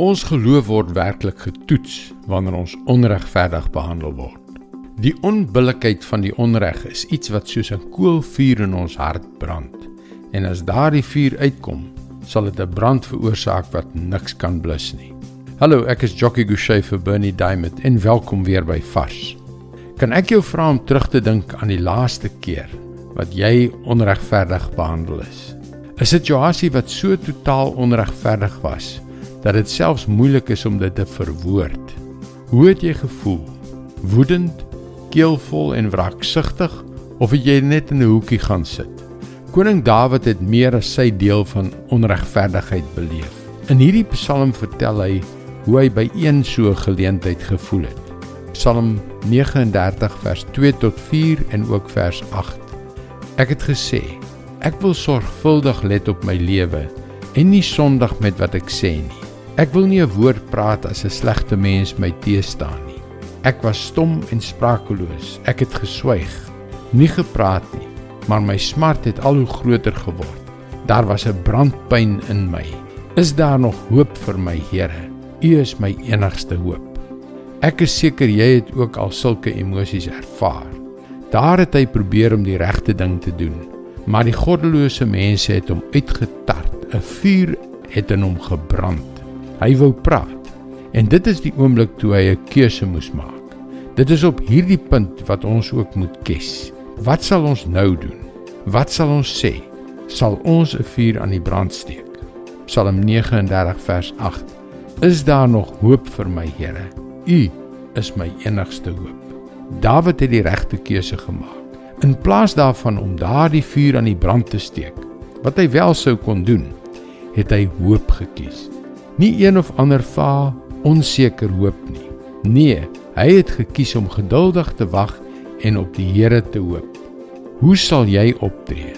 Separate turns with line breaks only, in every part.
Ons geloof word werklik getoets wanneer ons onregverdig behandel word. Die onbillikheid van die onreg is iets wat soos 'n koolvuur in ons hart brand. En as daardie vuur uitkom, sal dit 'n brand veroorsaak wat niks kan blus nie. Hallo, ek is Jockey Gouchee vir Bernie Diamond en welkom weer by Vars. Kan ek jou vra om terug te dink aan die laaste keer wat jy onregverdig behandel is? 'n Situasie wat so totaal onregverdig was dat dit selfs moeilik is om dit te verwoord. Hoe het jy gevoel? Woedend, keelvol en wraksugtig of het jy net in 'n hoekie gaan sit? Koning Dawid het meer as sy deel van onregverdigheid beleef. In hierdie Psalm vertel hy hoe hy by een so geleentheid gevoel het. Psalm 39 vers 2 tot 4 en ook vers 8. Ek het gesê: Ek wil sorgvuldig let op my lewe en nie sondig met wat ek sê nie. Ek wil nie 'n woord praat as 'n slegte mens my teestaan nie. Ek was stom en sprakeloos. Ek het geswyg, nie gepraat nie, maar my smart het al hoe groter geword. Daar was 'n brandpyn in my. Is daar nog hoop vir my, Here? U is my enigste hoop. Ek is seker jy het ook al sulke emosies ervaar. Daar het hy probeer om die regte ding te doen, maar die goddelose mense het hom uitgetart. 'n Vuur het in hom gebrand. Hy wou praat. En dit is die oomblik toe hy 'n keuse moes maak. Dit is op hierdie punt wat ons ook moet kies. Wat sal ons nou doen? Wat sal ons sê? Sal ons 'n vuur aan die brand steek? Psalm 39 vers 8. Is daar nog hoop vir my, Here? U is my enigste hoop. Dawid het die regte keuse gemaak. In plaas daarvan om daardie vuur aan die brand te steek, wat hy wel sou kon doen, het hy hoop gekies nie een of ander va onseker hoop nie. Nee, hy het gekies om geduldig te wag en op die Here te hoop. Hoe sal jy optree?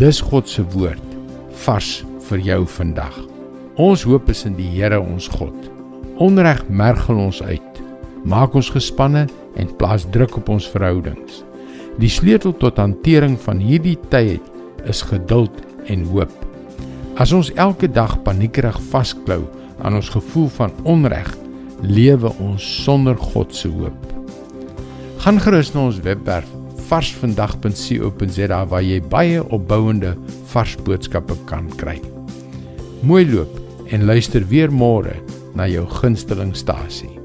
Dis God se woord vars vir jou vandag. Ons hoop is in die Here ons God. Onreg mergel ons uit. Maak ons gespanne en plaas druk op ons verhoudings. Die sleutel tot hantering van hierdie tyd is geduld en hoop. As ons elke dag paniekerig vasklou aan ons gevoel van onreg, lewe ons sonder God se hoop. Gaan gerus na ons webwerf varsvandag.co.za waar jy baie opbouende vars boodskappe kan kry. Mooi loop en luister weer môre na jou gunsteling stasie.